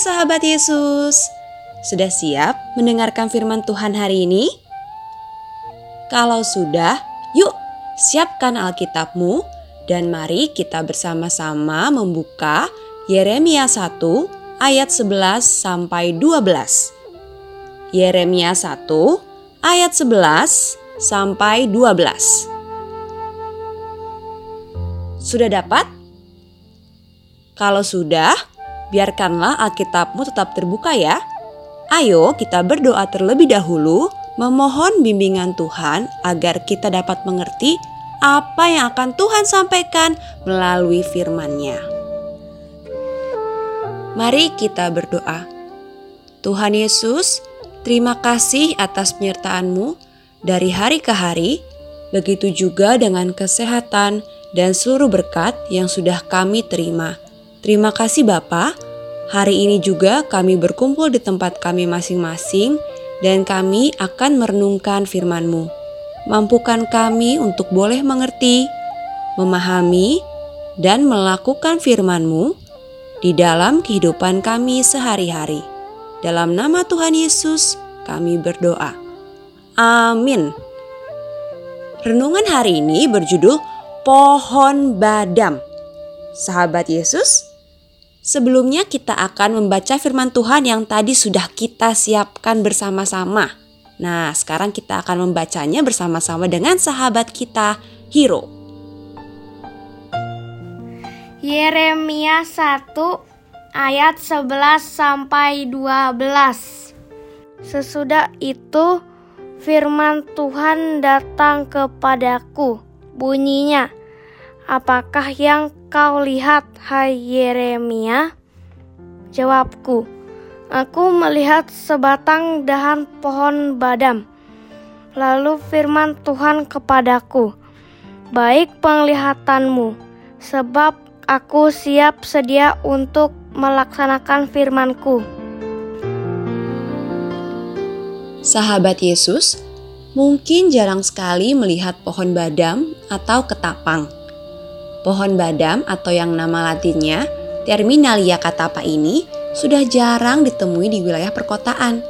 Sahabat Yesus, sudah siap mendengarkan firman Tuhan hari ini? Kalau sudah, yuk siapkan Alkitabmu dan mari kita bersama-sama membuka Yeremia 1 ayat 11 sampai 12. Yeremia 1 ayat 11 sampai 12. Sudah dapat? Kalau sudah, biarkanlah Alkitabmu tetap terbuka ya. Ayo kita berdoa terlebih dahulu memohon bimbingan Tuhan agar kita dapat mengerti apa yang akan Tuhan sampaikan melalui firman-Nya. Mari kita berdoa. Tuhan Yesus, terima kasih atas penyertaan-Mu dari hari ke hari, begitu juga dengan kesehatan dan seluruh berkat yang sudah kami terima. Terima kasih Bapa. Hari ini juga kami berkumpul di tempat kami masing-masing dan kami akan merenungkan firman-Mu. Mampukan kami untuk boleh mengerti, memahami, dan melakukan firman-Mu di dalam kehidupan kami sehari-hari. Dalam nama Tuhan Yesus, kami berdoa. Amin. Renungan hari ini berjudul Pohon Badam. Sahabat Yesus, Sebelumnya kita akan membaca firman Tuhan yang tadi sudah kita siapkan bersama-sama. Nah, sekarang kita akan membacanya bersama-sama dengan sahabat kita, Hiro. Yeremia 1 ayat 11 sampai 12. Sesudah itu firman Tuhan datang kepadaku. Bunyinya, apakah yang kau lihat, hai Yeremia? Jawabku, aku melihat sebatang dahan pohon badam. Lalu firman Tuhan kepadaku, baik penglihatanmu, sebab aku siap sedia untuk melaksanakan firmanku. Sahabat Yesus, mungkin jarang sekali melihat pohon badam atau ketapang Pohon badam atau yang nama latinnya Terminalia catapa ini sudah jarang ditemui di wilayah perkotaan.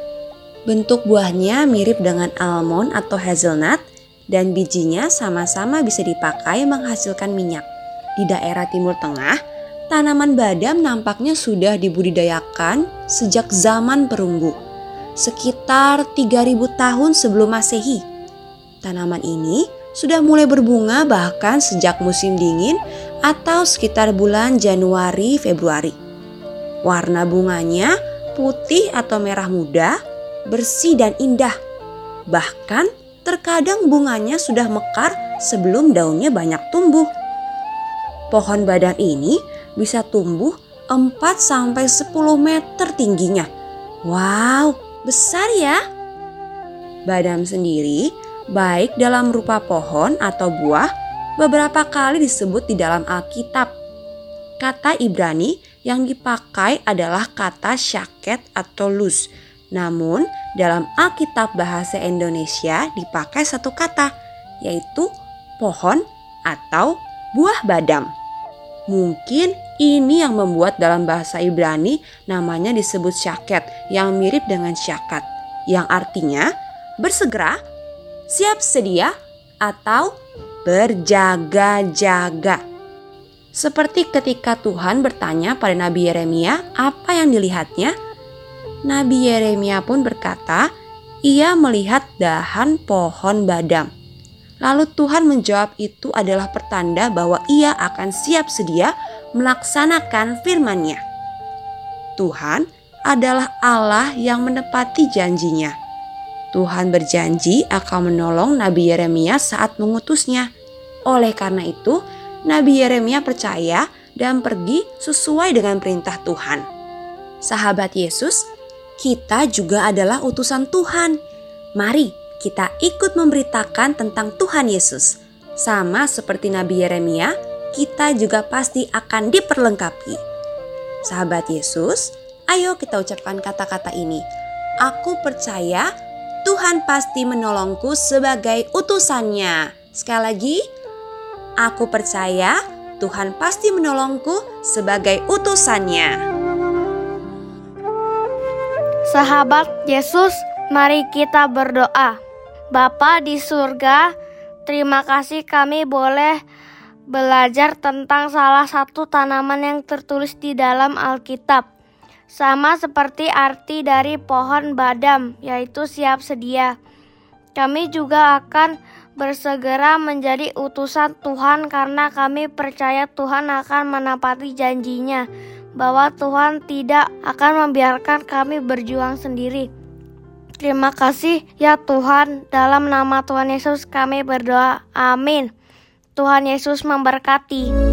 Bentuk buahnya mirip dengan almond atau hazelnut dan bijinya sama-sama bisa dipakai menghasilkan minyak. Di daerah Timur Tengah, tanaman badam nampaknya sudah dibudidayakan sejak zaman perunggu, sekitar 3000 tahun sebelum Masehi. Tanaman ini sudah mulai berbunga bahkan sejak musim dingin atau sekitar bulan Januari Februari. Warna bunganya putih atau merah muda, bersih dan indah. Bahkan terkadang bunganya sudah mekar sebelum daunnya banyak tumbuh. Pohon badan ini bisa tumbuh 4 sampai 10 meter tingginya. Wow, besar ya. Badam sendiri baik dalam rupa pohon atau buah, beberapa kali disebut di dalam Alkitab. Kata Ibrani yang dipakai adalah kata syaket atau lus. Namun dalam Alkitab bahasa Indonesia dipakai satu kata, yaitu pohon atau buah badam. Mungkin ini yang membuat dalam bahasa Ibrani namanya disebut syaket yang mirip dengan syakat, yang artinya bersegera siap sedia, atau berjaga-jaga. Seperti ketika Tuhan bertanya pada Nabi Yeremia apa yang dilihatnya, Nabi Yeremia pun berkata, ia melihat dahan pohon badam. Lalu Tuhan menjawab itu adalah pertanda bahwa ia akan siap sedia melaksanakan firman-Nya. Tuhan adalah Allah yang menepati janjinya. Tuhan berjanji akan menolong Nabi Yeremia saat mengutusnya. Oleh karena itu, Nabi Yeremia percaya dan pergi sesuai dengan perintah Tuhan. Sahabat Yesus, kita juga adalah utusan Tuhan. Mari kita ikut memberitakan tentang Tuhan Yesus. Sama seperti Nabi Yeremia, kita juga pasti akan diperlengkapi. Sahabat Yesus, ayo kita ucapkan kata-kata ini. Aku percaya Tuhan pasti menolongku sebagai utusannya. Sekali lagi, aku percaya Tuhan pasti menolongku sebagai utusannya. Sahabat Yesus, mari kita berdoa. Bapa di surga, terima kasih kami boleh belajar tentang salah satu tanaman yang tertulis di dalam Alkitab. Sama seperti arti dari pohon badam, yaitu siap sedia. Kami juga akan bersegera menjadi utusan Tuhan karena kami percaya Tuhan akan menepati janjinya bahwa Tuhan tidak akan membiarkan kami berjuang sendiri. Terima kasih ya Tuhan, dalam nama Tuhan Yesus kami berdoa. Amin. Tuhan Yesus memberkati.